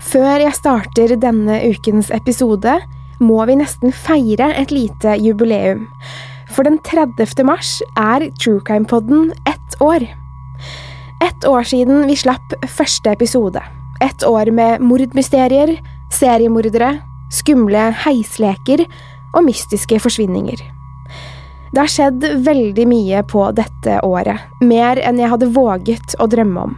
Før jeg starter denne ukens episode, må vi nesten feire et lite jubileum. For den 30. mars er True Crime-podden ett år. Ett år siden vi slapp første episode. Et år med mordmysterier, seriemordere, skumle heisleker og mystiske forsvinninger. Det har skjedd veldig mye på dette året, mer enn jeg hadde våget å drømme om.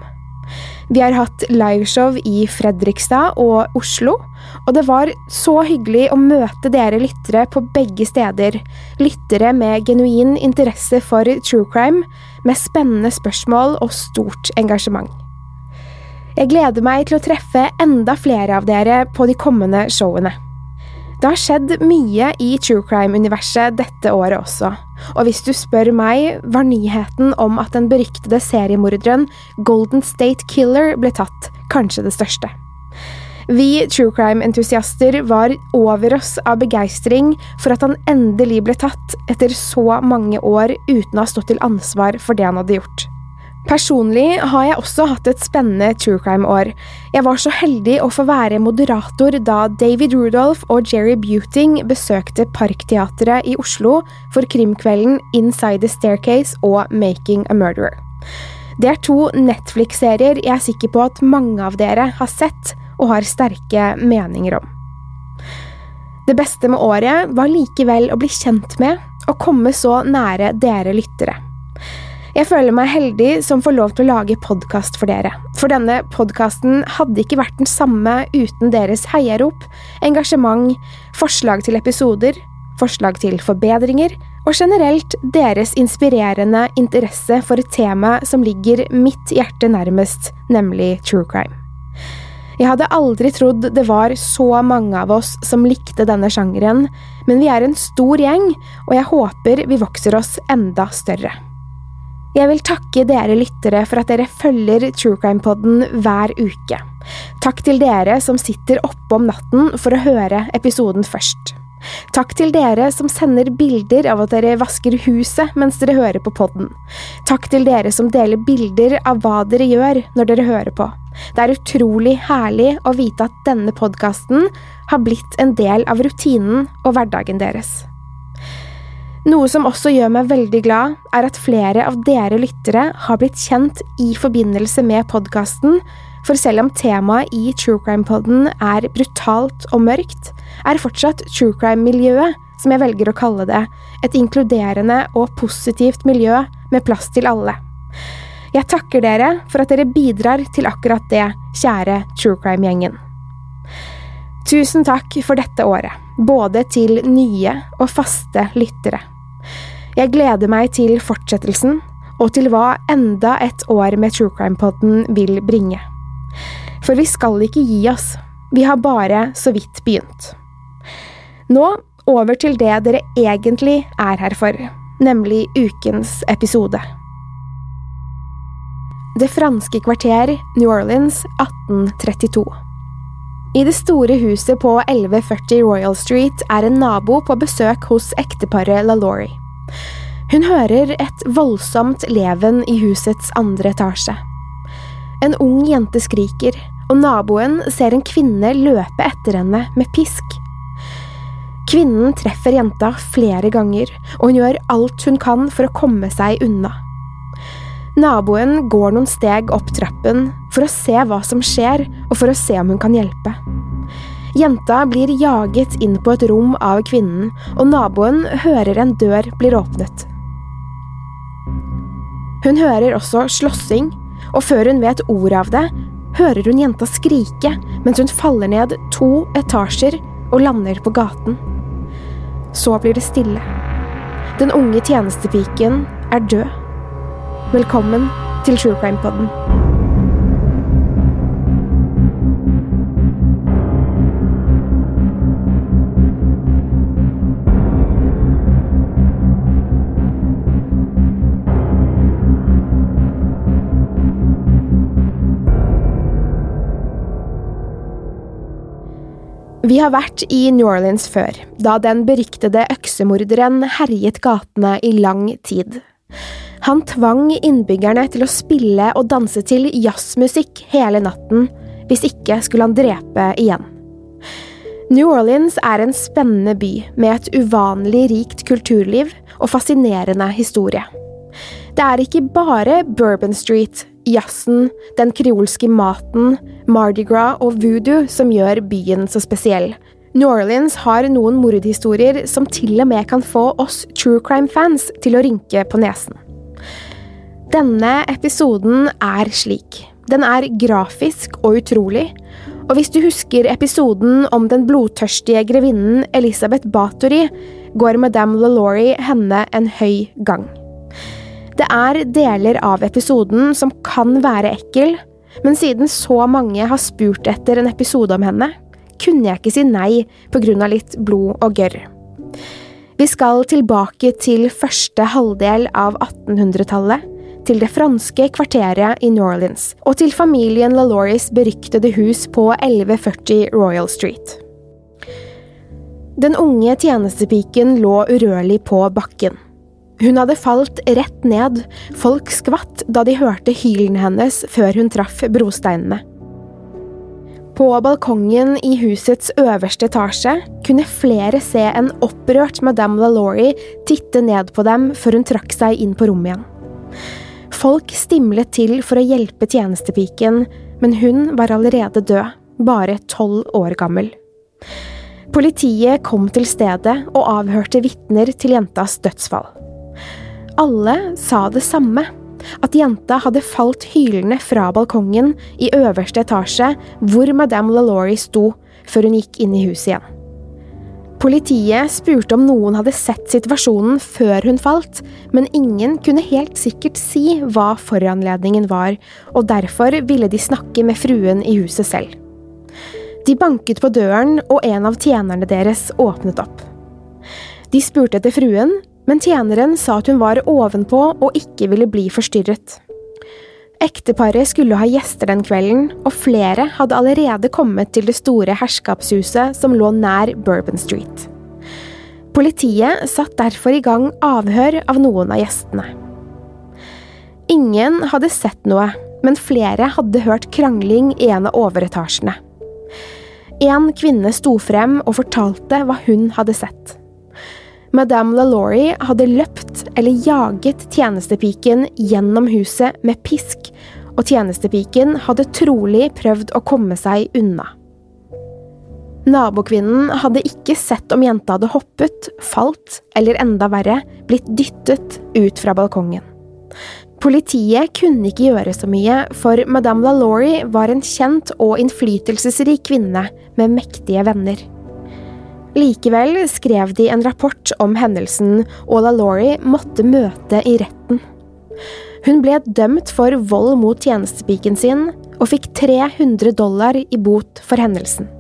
Vi har hatt liveshow i Fredrikstad og Oslo, og det var så hyggelig å møte dere lyttere på begge steder, lyttere med genuin interesse for true crime, med spennende spørsmål og stort engasjement. Jeg gleder meg til å treffe enda flere av dere på de kommende showene. Det har skjedd mye i true crime-universet dette året også, og hvis du spør meg, var nyheten om at den beryktede seriemorderen Golden State Killer ble tatt, kanskje det største. Vi true crime-entusiaster var over oss av begeistring for at han endelig ble tatt etter så mange år uten å ha stått til ansvar for det han hadde gjort. Personlig har jeg også hatt et spennende true crime-år. Jeg var så heldig å få være moderator da David Rudolph og Jerry Buting besøkte Parkteatret i Oslo for krimkvelden Inside the Staircase og Making a Murderer. Det er to Netflix-serier jeg er sikker på at mange av dere har sett og har sterke meninger om. Det beste med året var likevel å bli kjent med og komme så nære dere lyttere. Jeg føler meg heldig som får lov til å lage podkast for dere, for denne podkasten hadde ikke vært den samme uten deres heiarop, engasjement, forslag til episoder, forslag til forbedringer og generelt deres inspirerende interesse for et tema som ligger mitt hjerte nærmest, nemlig true crime. Jeg hadde aldri trodd det var så mange av oss som likte denne sjangeren, men vi er en stor gjeng, og jeg håper vi vokser oss enda større. Jeg vil takke dere lyttere for at dere følger True Crime-podden hver uke. Takk til dere som sitter oppe om natten for å høre episoden først. Takk til dere som sender bilder av at dere vasker huset mens dere hører på podden. Takk til dere som deler bilder av hva dere gjør når dere hører på. Det er utrolig herlig å vite at denne podkasten har blitt en del av rutinen og hverdagen deres. Noe som også gjør meg veldig glad, er at flere av dere lyttere har blitt kjent i forbindelse med podkasten, for selv om temaet i True Crime-podden er brutalt og mørkt, er fortsatt true crime-miljøet, som jeg velger å kalle det, et inkluderende og positivt miljø med plass til alle. Jeg takker dere for at dere bidrar til akkurat det, kjære true crime-gjengen. Tusen takk for dette året, både til nye og faste lyttere. Jeg gleder meg til fortsettelsen, og til hva enda et år med True Crime-podden vil bringe. For vi skal ikke gi oss, vi har bare så vidt begynt. Nå over til det dere egentlig er her for, nemlig ukens episode. Det franske kvarter, New Orleans, 1832. I det store huset på 1140 Royal Street er en nabo på besøk hos ekteparet LaLaurie. Hun hører et voldsomt leven i husets andre etasje. En ung jente skriker, og naboen ser en kvinne løpe etter henne med pisk. Kvinnen treffer jenta flere ganger, og hun gjør alt hun kan for å komme seg unna. Naboen går noen steg opp trappen for å se hva som skjer, og for å se om hun kan hjelpe. Jenta blir jaget inn på et rom av kvinnen, og naboen hører en dør blir åpnet. Hun hører også slåssing, og før hun vet ordet av det, hører hun jenta skrike mens hun faller ned to etasjer og lander på gaten. Så blir det stille. Den unge tjenestepiken er død. Velkommen til True Crime Podden. Vi har vært i New Orleans før, da den beryktede øksemorderen herjet gatene i lang tid. Han tvang innbyggerne til å spille og danse til jazzmusikk hele natten, hvis ikke skulle han drepe igjen. New Orleans er en spennende by med et uvanlig rikt kulturliv og fascinerende historie. Det er ikke bare Bourbon Street, jazzen, den kreolske maten, Mardi Gras og voodoo som gjør byen så spesiell. New Orleans har noen mordhistorier som til og med kan få oss true crime-fans til å rynke på nesen. Denne episoden er slik. Den er grafisk og utrolig, og hvis du husker episoden om den blodtørstige grevinnen Elisabeth Bathory, går Madame LaLaurie henne en høy gang. Det er deler av episoden som kan være ekkel, men siden så mange har spurt etter en episode om henne, kunne jeg ikke si nei av litt blod og gørr. Vi skal tilbake til første halvdel av 1800-tallet, til det franske kvarteret i New Orleans, og til familien LaLauries beryktede hus på 1140 Royal Street. Den unge tjenestepiken lå urørlig på bakken. Hun hadde falt rett ned, folk skvatt da de hørte hylene hennes før hun traff brosteinene. På balkongen i husets øverste etasje kunne flere se en opprørt Madame LaLaurie titte ned på dem før hun trakk seg inn på rommet igjen. Folk stimlet til for å hjelpe tjenestepiken, men hun var allerede død, bare tolv år gammel. Politiet kom til stedet og avhørte vitner til jentas dødsfall. Alle sa det samme, at jenta hadde falt hylende fra balkongen i øverste etasje hvor Madame LaLaurie sto, før hun gikk inn i huset igjen. Politiet spurte om noen hadde sett situasjonen før hun falt, men ingen kunne helt sikkert si hva foranledningen var, og derfor ville de snakke med fruen i huset selv. De banket på døren, og en av tjenerne deres åpnet opp. De spurte etter fruen, men tjeneren sa at hun var ovenpå og ikke ville bli forstyrret. Ekteparet skulle ha gjester den kvelden, og flere hadde allerede kommet til det store herskapshuset som lå nær Bourbon Street. Politiet satt derfor i gang avhør av noen av gjestene. Ingen hadde sett noe, men flere hadde hørt krangling i en av overetasjene. En kvinne sto frem og fortalte hva hun hadde sett. Madame LaLaurie hadde løpt eller jaget tjenestepiken gjennom huset med pisk, og tjenestepiken hadde trolig prøvd å komme seg unna. Nabokvinnen hadde ikke sett om jenta hadde hoppet, falt eller enda verre, blitt dyttet ut fra balkongen. Politiet kunne ikke gjøre så mye, for Madame LaLaurie var en kjent og innflytelsesrik kvinne med mektige venner. Likevel skrev de en rapport om hendelsen, og LaLaurie måtte møte i retten. Hun ble dømt for vold mot tjenestepiken sin, og fikk 300 dollar i bot for hendelsen.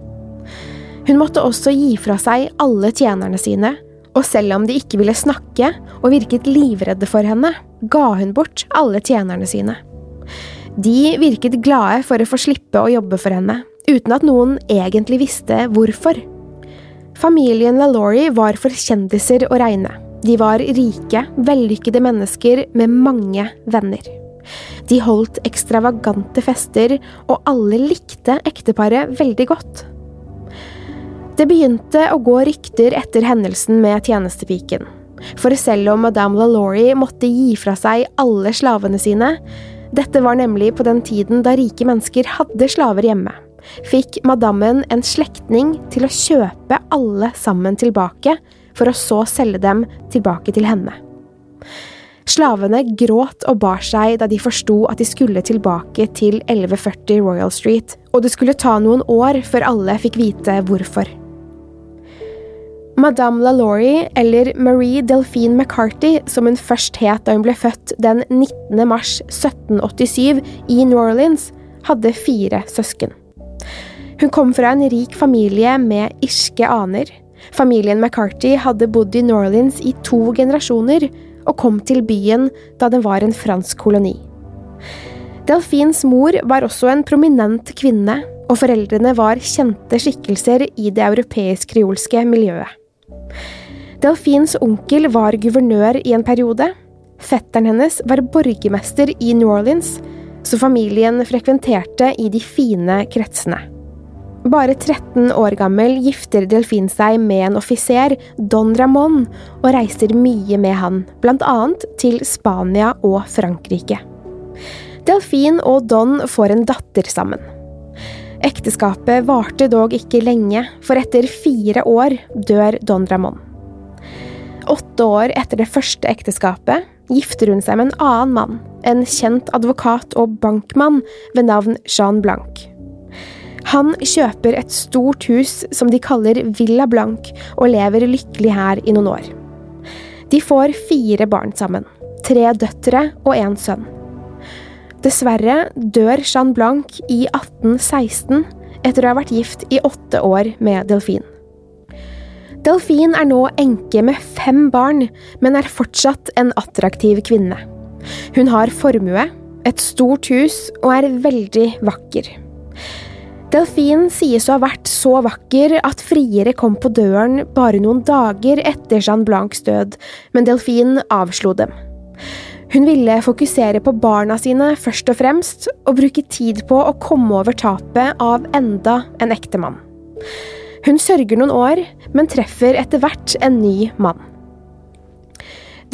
Hun måtte også gi fra seg alle tjenerne sine, og selv om de ikke ville snakke og virket livredde for henne, ga hun bort alle tjenerne sine. De virket glade for å få slippe å jobbe for henne, uten at noen egentlig visste hvorfor. Familien LaLaurie var for kjendiser å regne. De var rike, vellykkede mennesker med mange venner. De holdt ekstravagante fester, og alle likte ekteparet veldig godt. Det begynte å gå rykter etter hendelsen med tjenestepiken. For selv om madame LaLaurie måtte gi fra seg alle slavene sine, dette var nemlig på den tiden da rike mennesker hadde slaver hjemme, fikk madammen en slektning til å kjøpe alle sammen tilbake, for å så selge dem tilbake til henne. Slavene gråt og bar seg da de forsto at de skulle tilbake til 1140 Royal Street, og det skulle ta noen år før alle fikk vite hvorfor. Madame LaLaurie, eller Marie Delphine McCarthy, som hun først het da hun ble født den 19. mars 1787 i New Orleans, hadde fire søsken. Hun kom fra en rik familie med irske aner. Familien McCarthy hadde bodd i New Orleans i to generasjoner, og kom til byen da den var en fransk koloni. Delfins mor var også en prominent kvinne, og foreldrene var kjente skikkelser i det europeisk-kreolske miljøet. Delfins onkel var guvernør i en periode. Fetteren hennes var borgermester i New Orleans, så familien frekventerte i de fine kretsene. Bare 13 år gammel gifter Delfin seg med en offiser, Don Ramón, og reiser mye med han, annet til Spania og Frankrike. Delfin og Don får en datter sammen. Ekteskapet varte dog ikke lenge, for etter fire år dør Don Ramón. Åtte år etter det første ekteskapet gifter hun seg med en annen mann, en kjent advokat og bankmann ved navn Jean Blanc. Han kjøper et stort hus som de kaller Villa Blanc, og lever lykkelig her i noen år. De får fire barn sammen, tre døtre og en sønn. Dessverre dør Jeanne Blanc i 1816 etter å ha vært gift i åtte år med Delphine. Delphine er nå enke med fem barn, men er fortsatt en attraktiv kvinne. Hun har formue, et stort hus og er veldig vakker. Delphine sies å ha vært så vakker at friere kom på døren bare noen dager etter Jeanne Blancs død, men Delphine avslo dem. Hun ville fokusere på barna sine først og fremst, og bruke tid på å komme over tapet av enda en ektemann. Hun sørger noen år, men treffer etter hvert en ny mann.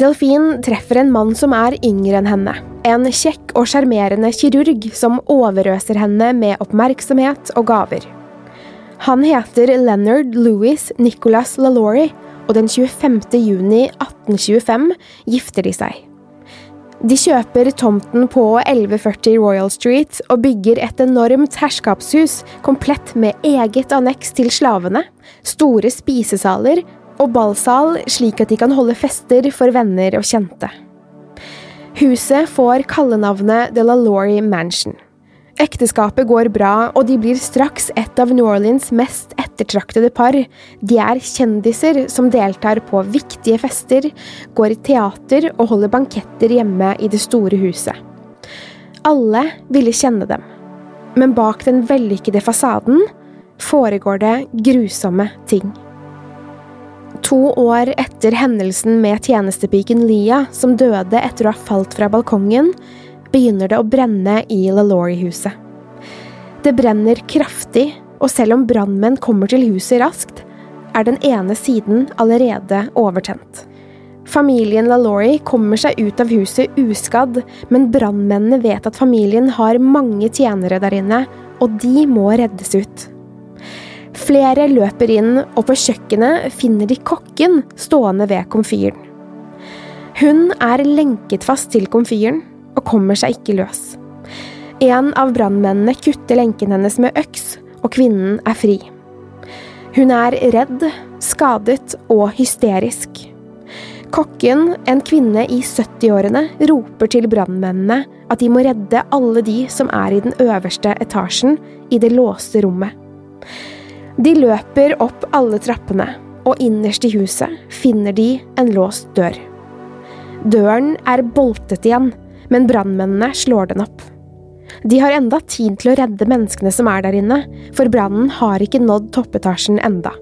Delphine treffer en mann som er yngre enn henne. En kjekk og sjarmerende kirurg som overøser henne med oppmerksomhet og gaver. Han heter Leonard Louis Nicholas LaLaurie, og den 25. juni 1825 gifter de seg. De kjøper tomten på 1140 Royal Street og bygger et enormt herskapshus komplett med eget anneks til slavene, store spisesaler og ballsal slik at de kan holde fester for venner og kjente. Huset får kallenavnet De La Laurie Mansion. Ekteskapet går bra, og de blir straks et av New Orleans mest ettertraktede par. De er kjendiser som deltar på viktige fester, går i teater og holder banketter hjemme i det store huset. Alle ville kjenne dem, men bak den vellykkede fasaden foregår det grusomme ting. To år etter hendelsen med tjenestepiken Lia, som døde etter å ha falt fra balkongen, begynner det å brenne i LaLaurie-huset. Det brenner kraftig, og selv om brannmenn kommer til huset raskt, er den ene siden allerede overtent. Familien LaLaurie kommer seg ut av huset uskadd, men brannmennene vet at familien har mange tjenere der inne, og de må reddes ut. Flere løper inn, og på kjøkkenet finner de kokken stående ved komfyren. Hun er lenket fast til komfyren, og kommer seg ikke løs. En av brannmennene kutter lenken hennes med øks, og kvinnen er fri. Hun er redd, skadet og hysterisk. Kokken, en kvinne i 70-årene, roper til brannmennene at de må redde alle de som er i den øverste etasjen, i det låste rommet. De løper opp alle trappene, og innerst i huset finner de en låst dør. Døren er boltet igjen, men brannmennene slår den opp. De har enda tid til å redde menneskene som er der inne, for brannen har ikke nådd toppetasjen enda.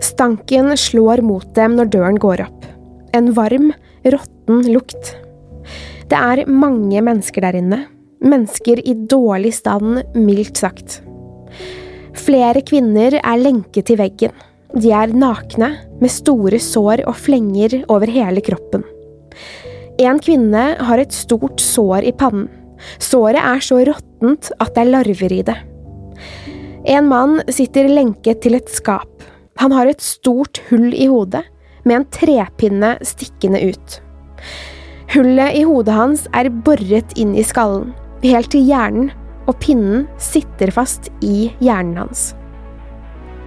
Stanken slår mot dem når døren går opp. En varm, råtten lukt. Det er mange mennesker der inne. Mennesker i dårlig stand, mildt sagt. Flere kvinner er lenket til veggen. De er nakne, med store sår og flenger over hele kroppen. En kvinne har et stort sår i pannen. Såret er så råttent at det er larver i det. En mann sitter lenket til et skap. Han har et stort hull i hodet, med en trepinne stikkende ut. Hullet i hodet hans er boret inn i skallen, helt til hjernen, og pinnen sitter fast i hjernen hans.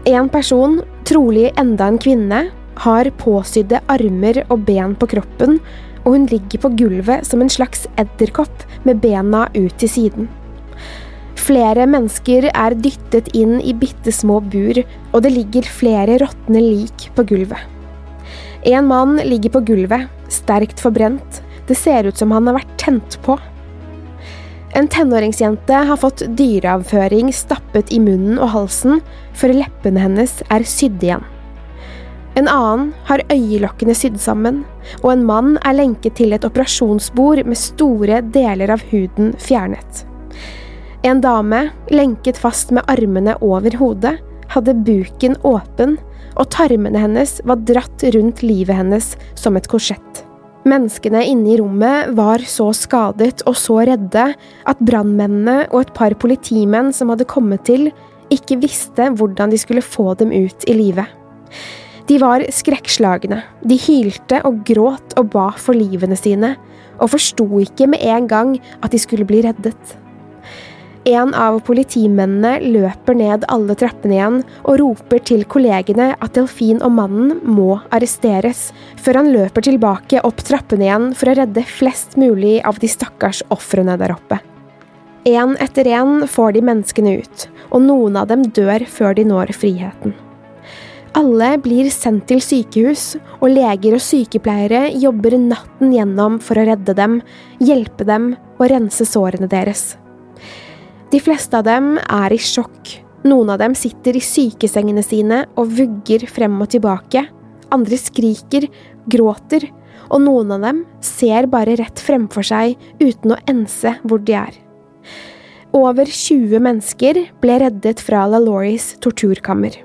En person, trolig enda en kvinne, har påsydde armer og ben på kroppen, og hun ligger på gulvet som en slags edderkopp med bena ut til siden. Flere mennesker er dyttet inn i bitte små bur, og det ligger flere råtne lik på gulvet. En mann ligger på gulvet, sterkt forbrent, det ser ut som han har vært tent på. En tenåringsjente har fått dyreavføring stappet i munnen og halsen før leppene hennes er sydd igjen. En annen har øyelokkene sydd sammen, og en mann er lenket til et operasjonsbord med store deler av huden fjernet. En dame, lenket fast med armene over hodet, hadde buken åpen, og tarmene hennes var dratt rundt livet hennes som et korsett. Menneskene inne i rommet var så skadet og så redde at brannmennene og et par politimenn som hadde kommet til, ikke visste hvordan de skulle få dem ut i live. De var skrekkslagne, de hylte og gråt og ba for livene sine, og forsto ikke med en gang at de skulle bli reddet. En av politimennene løper ned alle trappene igjen og roper til kollegene at Delfin og mannen må arresteres, før han løper tilbake opp trappene igjen for å redde flest mulig av de stakkars ofrene der oppe. En etter en får de menneskene ut, og noen av dem dør før de når friheten. Alle blir sendt til sykehus, og leger og sykepleiere jobber natten gjennom for å redde dem, hjelpe dem og rense sårene deres. De fleste av dem er i sjokk. Noen av dem sitter i sykesengene sine og vugger frem og tilbake. Andre skriker, gråter, og noen av dem ser bare rett fremfor seg uten å ense hvor de er. Over 20 mennesker ble reddet fra LaLauries torturkammer.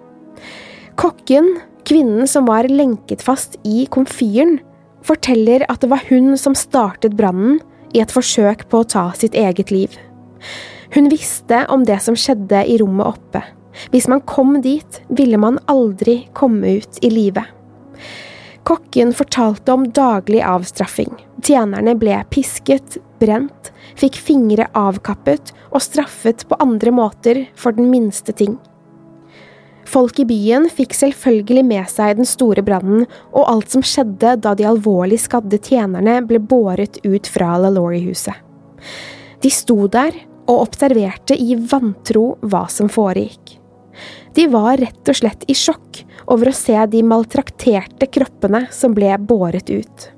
Kokken, kvinnen som var lenket fast i komfyren, forteller at det var hun som startet brannen i et forsøk på å ta sitt eget liv. Hun visste om det som skjedde i rommet oppe. Hvis man kom dit, ville man aldri komme ut i live. Kokken fortalte om daglig avstraffing. Tjenerne ble pisket, brent, fikk fingre avkappet og straffet på andre måter for den minste ting. Folk i byen fikk selvfølgelig med seg den store brannen og alt som skjedde da de alvorlig skadde tjenerne ble båret ut fra LaLaurie-huset. De sto der og observerte i vantro hva som foregikk. De var rett og slett i sjokk over å se de maltrakterte kroppene som ble båret ut.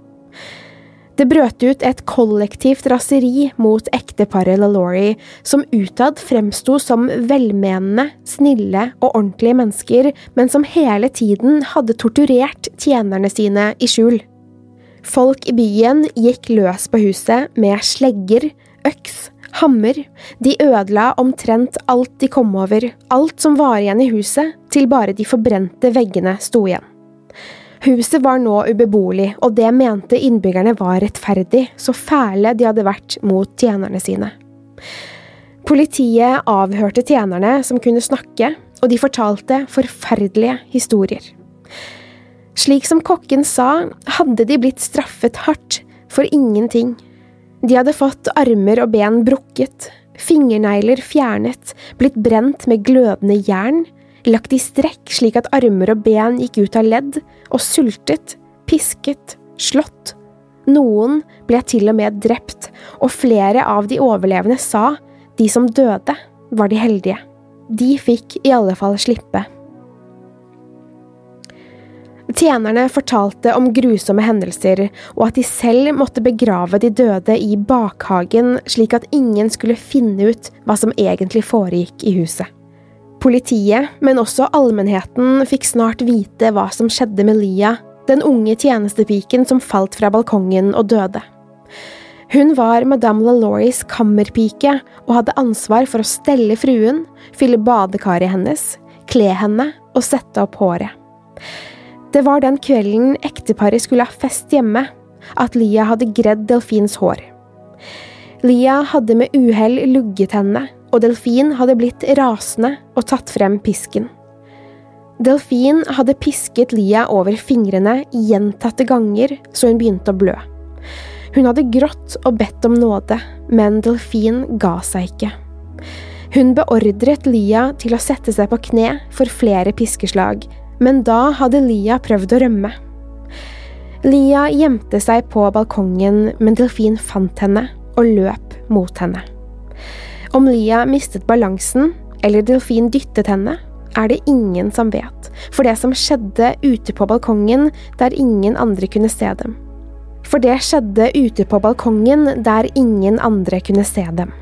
Det brøt ut et kollektivt raseri mot ekteparet LaLaurie, som utad fremsto som velmenende, snille og ordentlige mennesker, men som hele tiden hadde torturert tjenerne sine i skjul. Folk i byen gikk løs på huset med slegger, øks, hammer, de ødela omtrent alt de kom over, alt som var igjen i huset, til bare de forbrente veggene sto igjen. Huset var nå ubeboelig, og det mente innbyggerne var rettferdig, så fæle de hadde vært mot tjenerne sine. Politiet avhørte tjenerne som kunne snakke, og de fortalte forferdelige historier. Slik som kokken sa, hadde de blitt straffet hardt for ingenting de hadde fått armer og ben brukket, fingernegler fjernet, blitt brent med glødende jern, lagt i strekk slik at armer og ben gikk ut av ledd, og sultet, pisket, slått. Noen ble til og med drept, og flere av de overlevende sa de som døde, var de heldige. De fikk i alle fall slippe. Tjenerne fortalte om grusomme hendelser, og at de selv måtte begrave de døde i bakhagen slik at ingen skulle finne ut hva som egentlig foregikk i huset. Politiet, men også allmennheten, fikk snart vite hva som skjedde med Lia, den unge tjenestepiken som falt fra balkongen og døde. Hun var madame LaLauries kammerpike og hadde ansvar for å stelle fruen, fylle badekaret hennes, kle henne og sette opp håret. Det var den kvelden ekteparet skulle ha fest hjemme, at Lia hadde gredd Delfins hår. Lia hadde med uhell lugget henne, og Delfin hadde blitt rasende og tatt frem pisken. Delfin hadde pisket Lia over fingrene gjentatte ganger så hun begynte å blø. Hun hadde grått og bedt om nåde, men Delfin ga seg ikke. Hun beordret Lia til å sette seg på kne for flere piskeslag, men da hadde Lia prøvd å rømme. Lia gjemte seg på balkongen, men Delfin fant henne og løp mot henne. Om Lia mistet balansen, eller Delfin dyttet henne, er det ingen som vet, for det som skjedde ute på balkongen der ingen andre kunne se dem. For det skjedde ute på balkongen der ingen andre kunne se dem.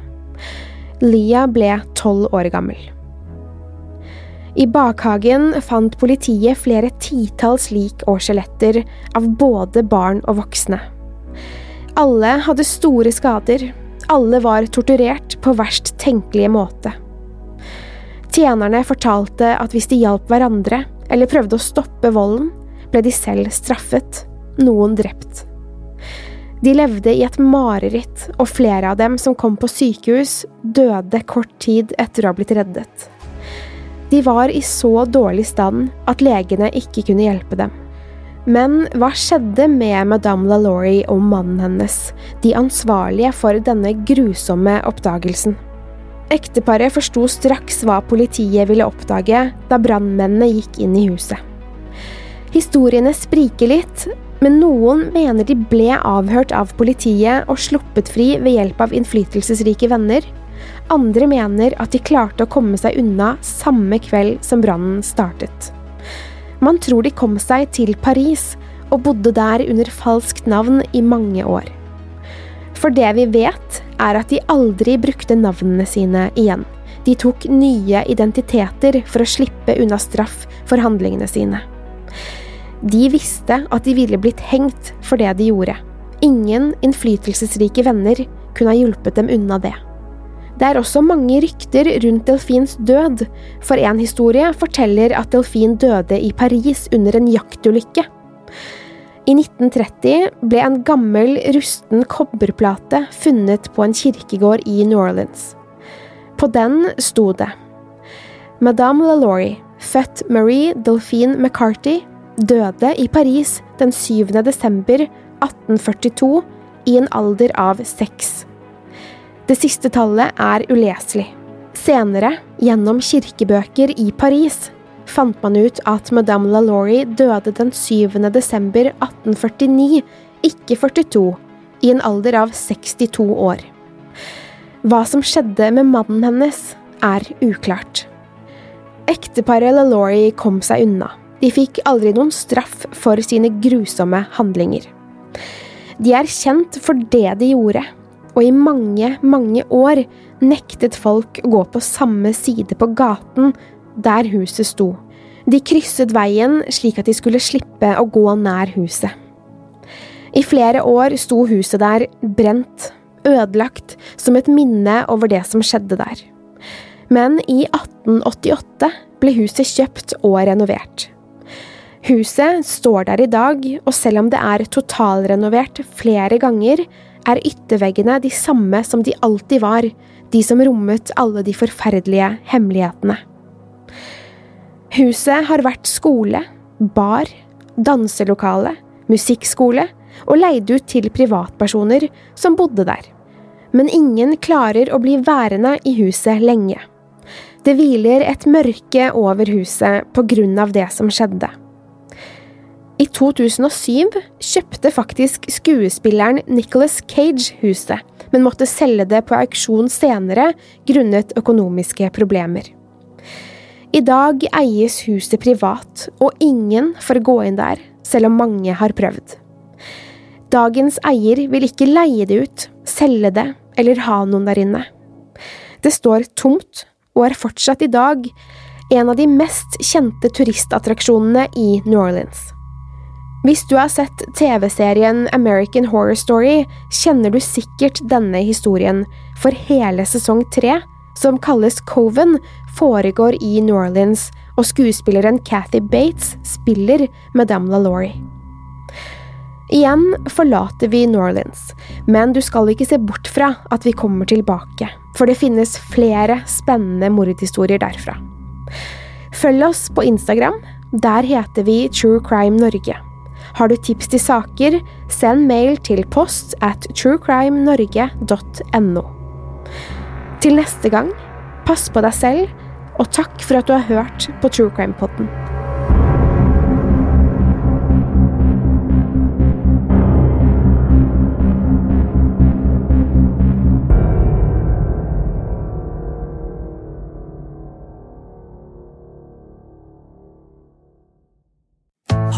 Lia ble tolv år gammel. I bakhagen fant politiet flere titalls lik og skjeletter av både barn og voksne. Alle hadde store skader, alle var torturert på verst tenkelige måte. Tjenerne fortalte at hvis de hjalp hverandre eller prøvde å stoppe volden, ble de selv straffet, noen drept. De levde i et mareritt, og flere av dem som kom på sykehus, døde kort tid etter å ha blitt reddet. De var i så dårlig stand at legene ikke kunne hjelpe dem. Men hva skjedde med madame LaLaurie og mannen hennes, de ansvarlige for denne grusomme oppdagelsen? Ekteparet forsto straks hva politiet ville oppdage da brannmennene gikk inn i huset. Historiene spriker litt, men noen mener de ble avhørt av politiet og sluppet fri ved hjelp av innflytelsesrike venner, andre mener at de klarte å komme seg unna samme kveld som brannen startet. Man tror de kom seg til Paris og bodde der under falskt navn i mange år. For det vi vet, er at de aldri brukte navnene sine igjen. De tok nye identiteter for å slippe unna straff for handlingene sine. De visste at de ville blitt hengt for det de gjorde. Ingen innflytelsesrike venner kunne ha hjulpet dem unna det. Det er også mange rykter rundt Delfins død, for en historie forteller at Delfin døde i Paris under en jaktulykke. I 1930 ble en gammel, rusten kobberplate funnet på en kirkegård i New Orleans. På den sto det Madame LaLaurie, født Marie Delphine McCarty, døde i Paris den 7. desember 1842 i en alder av seks. Det siste tallet er uleselig. Senere, gjennom kirkebøker i Paris, fant man ut at madame LaLaurie døde den 7. desember 1849, ikke 42, i en alder av 62 år. Hva som skjedde med mannen hennes, er uklart. Ekteparet LaLaurie kom seg unna. De fikk aldri noen straff for sine grusomme handlinger. De er kjent for det de gjorde, og i mange, mange år nektet folk å gå på samme side på gaten der huset sto. De krysset veien slik at de skulle slippe å gå nær huset. I flere år sto huset der brent, ødelagt, som et minne over det som skjedde der. Men i 1888 ble huset kjøpt og renovert. Huset står der i dag, og selv om det er totalrenovert flere ganger, er ytterveggene de samme som de alltid var, de som rommet alle de forferdelige hemmelighetene. Huset har vært skole, bar, danselokale, musikkskole og leid ut til privatpersoner som bodde der. Men ingen klarer å bli værende i huset lenge. Det hviler et mørke over huset på grunn av det som skjedde. I 2007 kjøpte faktisk skuespilleren Nicholas Cage huset, men måtte selge det på auksjon senere grunnet økonomiske problemer. I dag eies huset privat, og ingen får gå inn der, selv om mange har prøvd. Dagens eier vil ikke leie det ut, selge det eller ha noen der inne. Det står tomt, og er fortsatt i dag en av de mest kjente turistattraksjonene i New Orleans. Hvis du har sett TV-serien American Horror Story, kjenner du sikkert denne historien, for hele sesong tre, som kalles Coven, foregår i New Orleans, og skuespilleren Cathy Bates spiller Madame LaLaurie. Igjen forlater vi New Orleans, men du skal ikke se bort fra at vi kommer tilbake, for det finnes flere spennende mordhistorier derfra. Følg oss på Instagram, der heter vi True Crime Norge. Har du tips til saker, send mail til post at truecrimenorge.no. Til neste gang, pass på deg selv, og takk for at du har hørt på True Crime